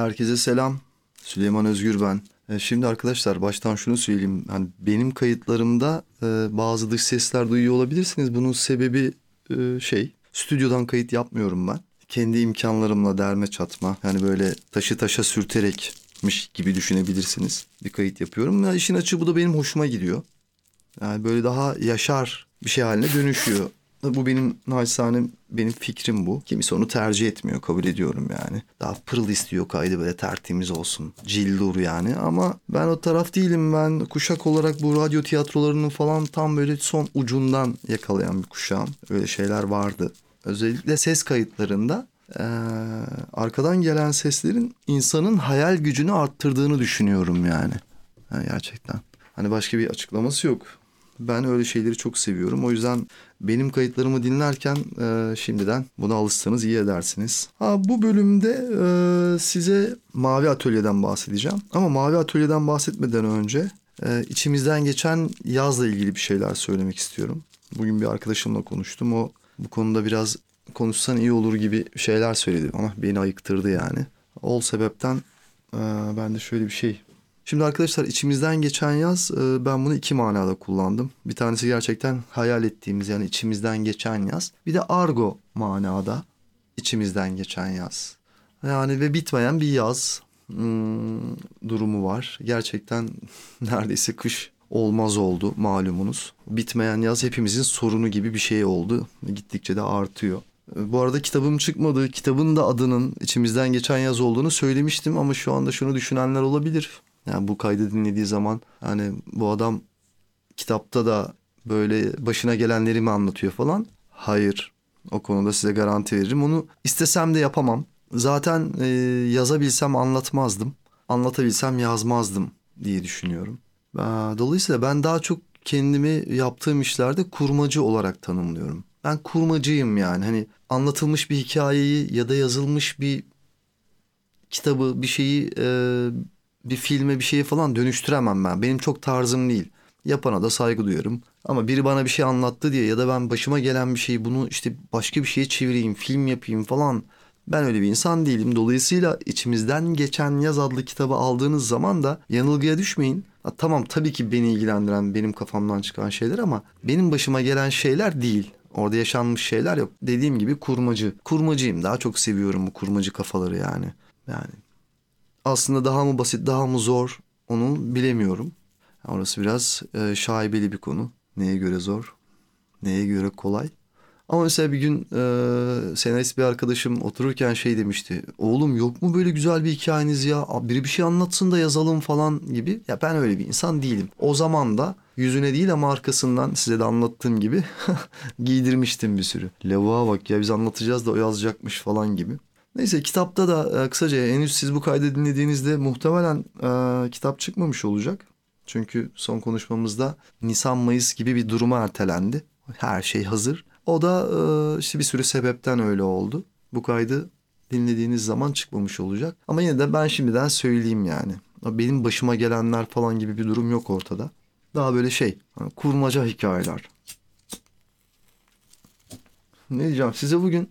Herkese selam. Süleyman Özgür ben. E, Şimdi arkadaşlar baştan şunu söyleyeyim. Hani benim kayıtlarımda e, bazı dış sesler duyuyor olabilirsiniz. Bunun sebebi e, şey, stüdyodan kayıt yapmıyorum ben. Kendi imkanlarımla derme çatma. Yani böyle taşı taşa sürterekmiş gibi düşünebilirsiniz. Bir kayıt yapıyorum. Ya işin açığı bu da benim hoşuma gidiyor. Yani böyle daha yaşar bir şey haline dönüşüyor. Bu benim naçizane benim fikrim bu. Kimisi onu tercih etmiyor kabul ediyorum yani. Daha pırıl istiyor kaydı böyle tertemiz olsun. Cildur yani ama ben o taraf değilim. Ben kuşak olarak bu radyo tiyatrolarının falan tam böyle son ucundan yakalayan bir kuşağım. Öyle şeyler vardı. Özellikle ses kayıtlarında eee, arkadan gelen seslerin insanın hayal gücünü arttırdığını düşünüyorum yani. Ha, gerçekten. Hani başka bir açıklaması yok. Ben öyle şeyleri çok seviyorum. O yüzden benim kayıtlarımı dinlerken e, şimdiden buna alışsanız iyi edersiniz. Ha, bu bölümde e, size Mavi Atölye'den bahsedeceğim. Ama Mavi Atölye'den bahsetmeden önce e, içimizden geçen yazla ilgili bir şeyler söylemek istiyorum. Bugün bir arkadaşımla konuştum. O bu konuda biraz konuşsan iyi olur gibi şeyler söyledi ama beni ayıktırdı yani. O sebepten e, ben de şöyle bir şey Şimdi arkadaşlar içimizden geçen yaz e, ben bunu iki manada kullandım. Bir tanesi gerçekten hayal ettiğimiz yani içimizden geçen yaz. Bir de argo manada içimizden geçen yaz. Yani ve bitmeyen bir yaz hmm, durumu var. Gerçekten neredeyse kış olmaz oldu malumunuz. Bitmeyen yaz hepimizin sorunu gibi bir şey oldu. Gittikçe de artıyor. E, Bu arada kitabım çıkmadı. Kitabın da adının içimizden geçen yaz olduğunu söylemiştim ama şu anda şunu düşünenler olabilir. Yani bu kaydı dinlediği zaman hani bu adam kitapta da böyle başına gelenleri mi anlatıyor falan. Hayır. O konuda size garanti veririm. Onu istesem de yapamam. Zaten e, yazabilsem anlatmazdım. Anlatabilsem yazmazdım diye düşünüyorum. Dolayısıyla ben daha çok kendimi yaptığım işlerde kurmacı olarak tanımlıyorum. Ben kurmacıyım yani. Hani anlatılmış bir hikayeyi ya da yazılmış bir kitabı, bir şeyi e, bir filme bir şeye falan dönüştüremem ben. Benim çok tarzım değil. Yapana da saygı duyuyorum. Ama biri bana bir şey anlattı diye ya da ben başıma gelen bir şeyi bunu işte başka bir şeye çevireyim, film yapayım falan. Ben öyle bir insan değilim. Dolayısıyla içimizden geçen yaz adlı kitabı aldığınız zaman da yanılgıya düşmeyin. Ha, tamam tabii ki beni ilgilendiren benim kafamdan çıkan şeyler ama benim başıma gelen şeyler değil. Orada yaşanmış şeyler yok. Dediğim gibi kurmacı. Kurmacıyım. Daha çok seviyorum bu kurmacı kafaları yani. Yani aslında daha mı basit, daha mı zor onu bilemiyorum. Orası biraz e, şaibeli bir konu. Neye göre zor, neye göre kolay. Ama mesela bir gün e, senarist bir arkadaşım otururken şey demişti. Oğlum yok mu böyle güzel bir hikayeniz ya? Biri bir şey anlatsın da yazalım falan gibi. Ya ben öyle bir insan değilim. O zaman da yüzüne değil ama arkasından size de anlattığım gibi giydirmiştim bir sürü. Lavuğa bak ya biz anlatacağız da o yazacakmış falan gibi. Neyse kitapta da e, kısaca henüz siz bu kaydı dinlediğinizde muhtemelen e, kitap çıkmamış olacak. Çünkü son konuşmamızda Nisan-Mayıs gibi bir duruma ertelendi. Her şey hazır. O da e, işte bir sürü sebepten öyle oldu. Bu kaydı dinlediğiniz zaman çıkmamış olacak. Ama yine de ben şimdiden söyleyeyim yani. Benim başıma gelenler falan gibi bir durum yok ortada. Daha böyle şey hani kurmaca hikayeler. Ne diyeceğim size bugün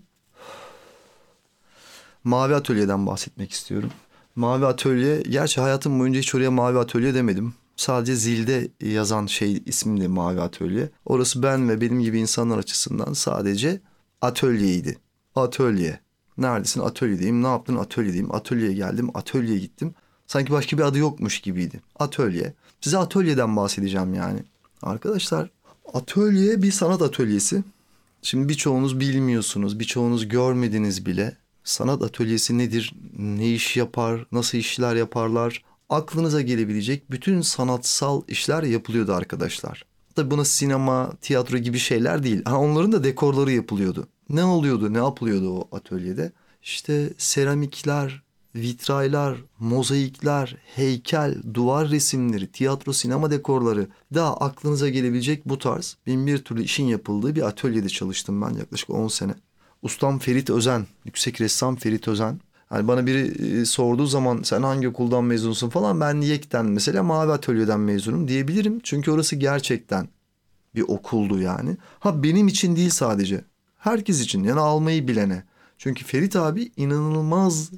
Mavi Atölye'den bahsetmek istiyorum. Mavi Atölye, gerçi hayatım boyunca hiç oraya Mavi Atölye demedim. Sadece zilde yazan şey isminde Mavi Atölye. Orası ben ve benim gibi insanlar açısından sadece atölyeydi. Atölye. Neredesin? Atölyedeyim. Ne yaptın? Atölyedeyim. Atölyeye geldim. Atölyeye gittim. Sanki başka bir adı yokmuş gibiydi. Atölye. Size atölyeden bahsedeceğim yani. Arkadaşlar atölye bir sanat atölyesi. Şimdi birçoğunuz bilmiyorsunuz, birçoğunuz görmediniz bile. Sanat atölyesi nedir? Ne iş yapar? Nasıl işler yaparlar? Aklınıza gelebilecek bütün sanatsal işler yapılıyordu arkadaşlar. Tabi buna sinema, tiyatro gibi şeyler değil. Ha, onların da dekorları yapılıyordu. Ne oluyordu, ne yapılıyordu o atölyede? İşte seramikler, vitraylar, mozaikler, heykel, duvar resimleri, tiyatro, sinema dekorları. Daha aklınıza gelebilecek bu tarz bin bir türlü işin yapıldığı bir atölyede çalıştım ben yaklaşık 10 sene. Ustam Ferit Özen, yüksek ressam Ferit Özen. Hani bana biri e, sorduğu zaman sen hangi okuldan mezunsun falan ben Yek'ten mesela Mavi Atölye'den mezunum diyebilirim. Çünkü orası gerçekten bir okuldu yani. Ha benim için değil sadece. Herkes için yani almayı bilene. Çünkü Ferit abi inanılmaz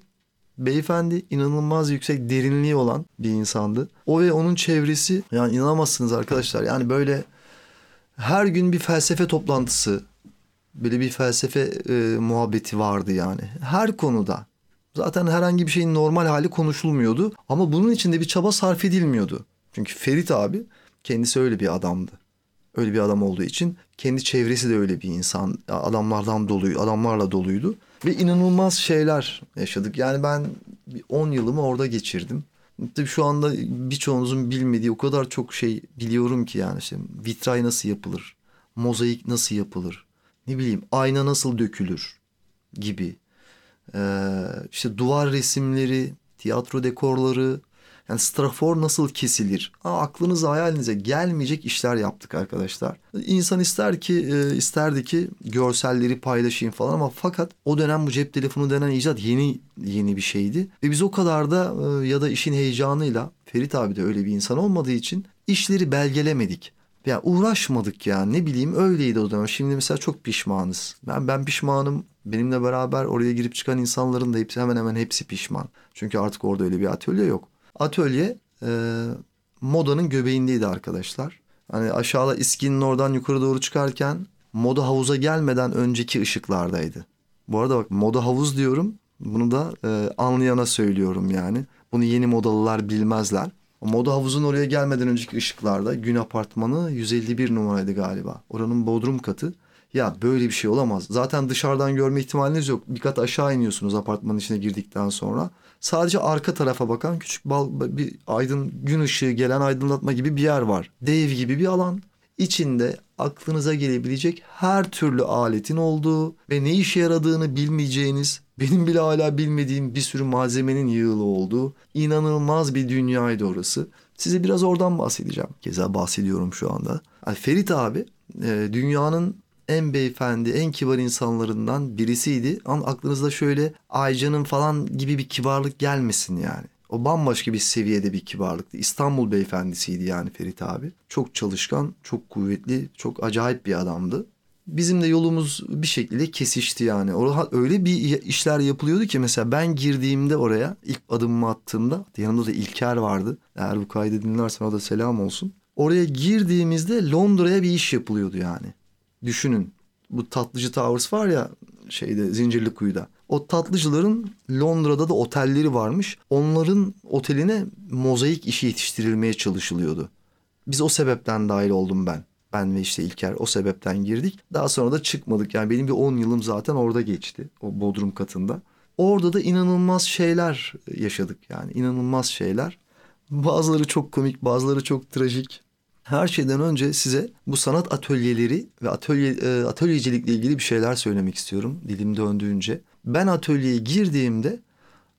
Beyefendi inanılmaz yüksek derinliği olan bir insandı. O ve onun çevresi yani inanamazsınız arkadaşlar. Yani böyle her gün bir felsefe toplantısı, böyle bir felsefe e, muhabbeti vardı yani. Her konuda. Zaten herhangi bir şeyin normal hali konuşulmuyordu. Ama bunun için de bir çaba sarf edilmiyordu. Çünkü Ferit abi kendisi öyle bir adamdı. Öyle bir adam olduğu için kendi çevresi de öyle bir insan. Adamlardan doluydu, adamlarla doluydu. Ve inanılmaz şeyler yaşadık. Yani ben 10 yılımı orada geçirdim. Tabii şu anda birçoğunuzun bilmediği o kadar çok şey biliyorum ki yani işte vitray nasıl yapılır, mozaik nasıl yapılır, ne bileyim ayna nasıl dökülür gibi. Ee, işte duvar resimleri, tiyatro dekorları, yani strafor nasıl kesilir? Aa, aklınıza hayalinize gelmeyecek işler yaptık arkadaşlar. İnsan ister ki e, isterdi ki görselleri paylaşayım falan ama fakat o dönem bu cep telefonu denen icat yeni yeni bir şeydi. Ve biz o kadar da e, ya da işin heyecanıyla Ferit abi de öyle bir insan olmadığı için işleri belgelemedik. Ya yani uğraşmadık ya ne bileyim öyleydi o dönem. Şimdi mesela çok pişmanız. Ben ben pişmanım. Benimle beraber oraya girip çıkan insanların da hepsi hemen hemen hepsi pişman. Çünkü artık orada öyle bir atölye yok. Atölye e, modanın göbeğindeydi arkadaşlar. Hani aşağıda İSKİ'nin oradan yukarı doğru çıkarken moda havuza gelmeden önceki ışıklardaydı. Bu arada bak moda havuz diyorum. Bunu da e, anlayana söylüyorum yani. Bunu yeni modalılar bilmezler. O moda havuzun oraya gelmeden önceki ışıklarda gün apartmanı 151 numaraydı galiba. Oranın bodrum katı. Ya böyle bir şey olamaz. Zaten dışarıdan görme ihtimaliniz yok. Bir kat aşağı iniyorsunuz apartmanın içine girdikten sonra. Sadece arka tarafa bakan küçük bal, bir aydın gün ışığı gelen aydınlatma gibi bir yer var. Dev gibi bir alan. İçinde aklınıza gelebilecek her türlü aletin olduğu ve ne işe yaradığını bilmeyeceğiniz, benim bile hala bilmediğim bir sürü malzemenin yığılı olduğu inanılmaz bir dünyaydı orası. Size biraz oradan bahsedeceğim. Keza bahsediyorum şu anda. Yani Ferit abi e, dünyanın en beyefendi, en kibar insanlarından birisiydi. Ama aklınızda şöyle Aycan'ın falan gibi bir kibarlık gelmesin yani. O bambaşka bir seviyede bir kibarlıktı. İstanbul beyefendisiydi yani Ferit abi. Çok çalışkan, çok kuvvetli, çok acayip bir adamdı. Bizim de yolumuz bir şekilde kesişti yani. Orada öyle bir işler yapılıyordu ki mesela ben girdiğimde oraya ilk adımımı attığımda yanımda da İlker vardı. Eğer bu kaydı dinlersen o da selam olsun. Oraya girdiğimizde Londra'ya bir iş yapılıyordu yani. Düşünün bu Tatlıcı Towers var ya şeyde Zincirli Kuyu'da. O tatlıcıların Londra'da da otelleri varmış. Onların oteline mozaik işi yetiştirilmeye çalışılıyordu. Biz o sebepten dahil oldum ben. Ben ve işte İlker o sebepten girdik. Daha sonra da çıkmadık. Yani benim bir 10 yılım zaten orada geçti. O Bodrum katında. Orada da inanılmaz şeyler yaşadık. Yani inanılmaz şeyler. Bazıları çok komik, bazıları çok trajik. Her şeyden önce size bu sanat atölyeleri ve atölye e, atölyecilikle ilgili bir şeyler söylemek istiyorum dilim döndüğünce. Ben atölyeye girdiğimde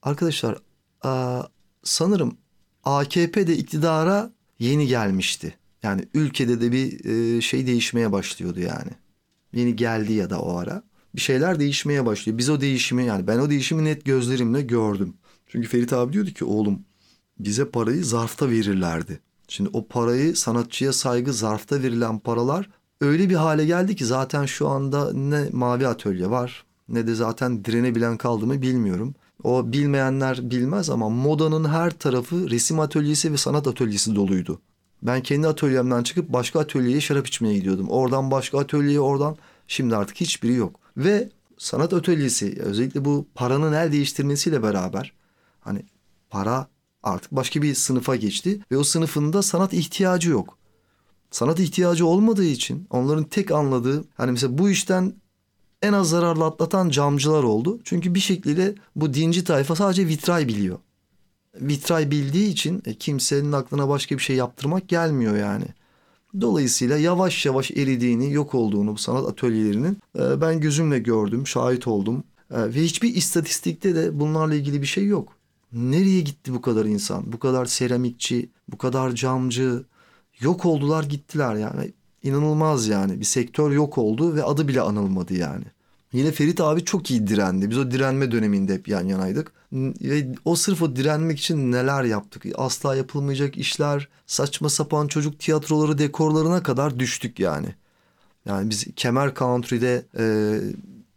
arkadaşlar a, sanırım AKP de iktidara yeni gelmişti. Yani ülkede de bir e, şey değişmeye başlıyordu yani. Yeni geldi ya da o ara. Bir şeyler değişmeye başlıyor. Biz o değişimi yani ben o değişimi net gözlerimle gördüm. Çünkü Ferit abi diyordu ki oğlum bize parayı zarfta verirlerdi. Şimdi o parayı sanatçıya saygı zarfta verilen paralar öyle bir hale geldi ki zaten şu anda ne mavi atölye var ne de zaten direnebilen kaldı mı bilmiyorum. O bilmeyenler bilmez ama modanın her tarafı resim atölyesi ve sanat atölyesi doluydu. Ben kendi atölyemden çıkıp başka atölyeye şarap içmeye gidiyordum. Oradan başka atölyeye oradan şimdi artık hiçbiri yok. Ve sanat atölyesi özellikle bu paranın el değiştirmesiyle beraber hani para artık başka bir sınıfa geçti ve o sınıfında sanat ihtiyacı yok. Sanat ihtiyacı olmadığı için onların tek anladığı hani mesela bu işten en az zararlı atlatan camcılar oldu. Çünkü bir şekilde bu dinci tayfa sadece vitray biliyor. Vitray bildiği için e, kimsenin aklına başka bir şey yaptırmak gelmiyor yani. Dolayısıyla yavaş yavaş eridiğini, yok olduğunu bu sanat atölyelerinin e, ben gözümle gördüm, şahit oldum. E, ve hiçbir istatistikte de bunlarla ilgili bir şey yok. Nereye gitti bu kadar insan? Bu kadar seramikçi, bu kadar camcı yok oldular gittiler yani. İnanılmaz yani. Bir sektör yok oldu ve adı bile anılmadı yani. Yine Ferit abi çok iyi direndi. Biz o direnme döneminde hep yan yanaydık. Ve o sırf o direnmek için neler yaptık. Asla yapılmayacak işler, saçma sapan çocuk tiyatroları, dekorlarına kadar düştük yani. Yani biz Kemer Country'de e,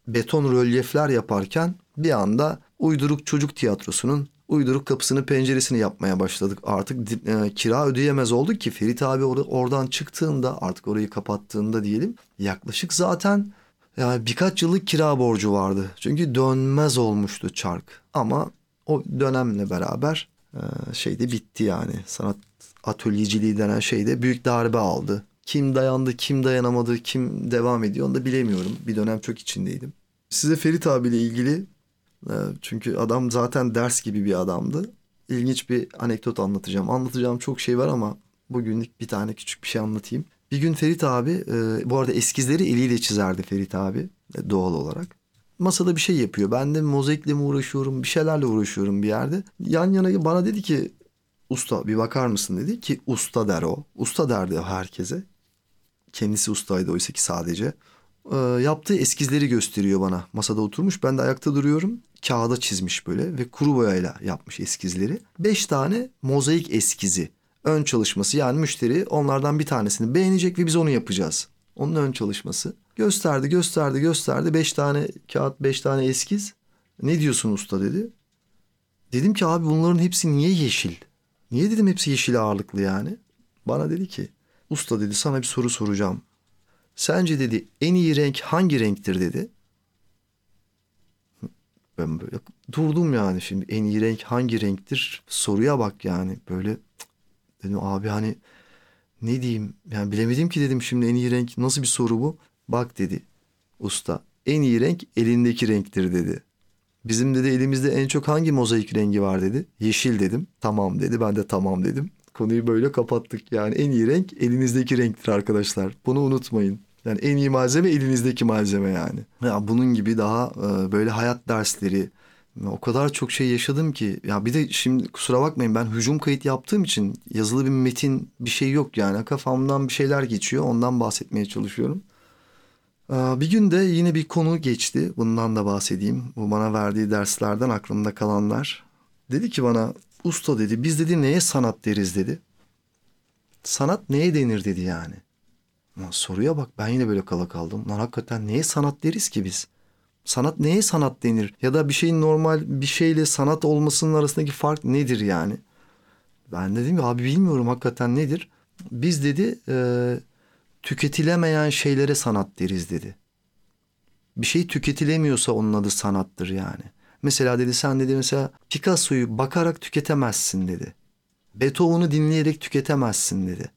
beton rölyefler yaparken bir anda uyduruk çocuk tiyatrosunun uyduruk kapısını penceresini yapmaya başladık. Artık e, kira ödeyemez olduk ki Ferit abi or- oradan çıktığında artık orayı kapattığında diyelim yaklaşık zaten yani birkaç yıllık kira borcu vardı. Çünkü dönmez olmuştu çark. Ama o dönemle beraber e, şey de bitti yani. Sanat atölyeciliği denen şey de büyük darbe aldı. Kim dayandı, kim dayanamadı, kim devam ediyor onu da bilemiyorum. Bir dönem çok içindeydim. Size Ferit abiyle ilgili e, çünkü adam zaten ders gibi bir adamdı. İlginç bir anekdot anlatacağım. Anlatacağım çok şey var ama bugünlük bir tane küçük bir şey anlatayım. Bir gün Ferit abi, e, bu arada eskizleri eliyle çizerdi Ferit abi e, doğal olarak. Masada bir şey yapıyor. Ben de mozaikle mi uğraşıyorum, bir şeylerle uğraşıyorum bir yerde. Yan yana bana dedi ki usta bir bakar mısın dedi ki usta der o. Usta derdi herkese. Kendisi ustaydı oysa ki sadece. Ee, yaptığı eskizleri gösteriyor bana. Masada oturmuş ben de ayakta duruyorum. Kağıda çizmiş böyle ve kuru boyayla yapmış eskizleri. Beş tane mozaik eskizi. Ön çalışması yani müşteri onlardan bir tanesini beğenecek ve biz onu yapacağız. Onun ön çalışması. Gösterdi gösterdi gösterdi. Beş tane kağıt beş tane eskiz. Ne diyorsun usta dedi. Dedim ki abi bunların hepsi niye yeşil? Niye dedim hepsi yeşil ağırlıklı yani? Bana dedi ki usta dedi sana bir soru soracağım. Sence dedi en iyi renk hangi renktir dedi. Ben böyle durdum yani şimdi en iyi renk hangi renktir soruya bak yani böyle. Dedim abi hani ne diyeyim yani bilemedim ki dedim şimdi en iyi renk nasıl bir soru bu bak dedi usta en iyi renk elindeki renktir dedi. Bizim dedi elimizde en çok hangi mozaik rengi var dedi. Yeşil dedim. Tamam dedi. Ben de tamam dedim. Konuyu böyle kapattık. Yani en iyi renk elinizdeki renktir arkadaşlar. Bunu unutmayın. Yani en iyi malzeme elinizdeki malzeme yani. Ya bunun gibi daha böyle hayat dersleri o kadar çok şey yaşadım ki ya bir de şimdi kusura bakmayın ben hücum kayıt yaptığım için yazılı bir metin bir şey yok yani kafamdan bir şeyler geçiyor ondan bahsetmeye çalışıyorum. Aa, Bir gün de yine bir konu geçti. Bundan da bahsedeyim. Bu bana verdiği derslerden aklımda kalanlar. Dedi ki bana usta dedi biz dedi neye sanat deriz dedi. Sanat neye denir dedi yani. Lan soruya bak ben yine böyle kala kaldım. Lan hakikaten neye sanat deriz ki biz? Sanat neye sanat denir? Ya da bir şeyin normal bir şeyle sanat olmasının arasındaki fark nedir yani? Ben dedim ki abi bilmiyorum hakikaten nedir? Biz dedi e, tüketilemeyen şeylere sanat deriz dedi. Bir şey tüketilemiyorsa onun adı sanattır yani. Mesela dedi sen dedi mesela Picasso'yu bakarak tüketemezsin dedi. Beethoven'u dinleyerek tüketemezsin dedi.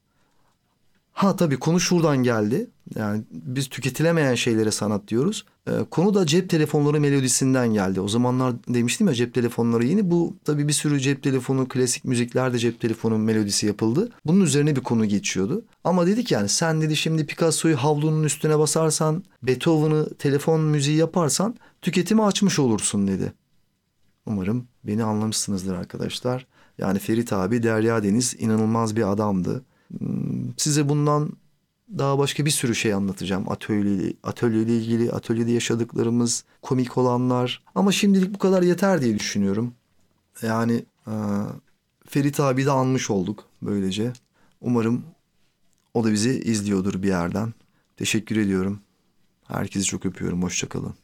Ha tabii konu şuradan geldi. Yani biz tüketilemeyen şeylere sanat diyoruz. Ee, konu da cep telefonları melodisinden geldi. O zamanlar demiştim ya cep telefonları yeni. Bu tabii bir sürü cep telefonu, klasik müziklerde cep telefonu melodisi yapıldı. Bunun üzerine bir konu geçiyordu. Ama dedik yani sen dedi şimdi Picasso'yu havlunun üstüne basarsan, Beethoven'ı telefon müziği yaparsan tüketimi açmış olursun dedi. Umarım beni anlamışsınızdır arkadaşlar. Yani Ferit abi Derya Deniz inanılmaz bir adamdı. Size bundan daha başka bir sürü şey anlatacağım. Atölye, atölyeyle ilgili, atölyede yaşadıklarımız, komik olanlar. Ama şimdilik bu kadar yeter diye düşünüyorum. Yani e, Ferit abi de anmış olduk böylece. Umarım o da bizi izliyordur bir yerden. Teşekkür ediyorum. Herkesi çok öpüyorum. Hoşçakalın.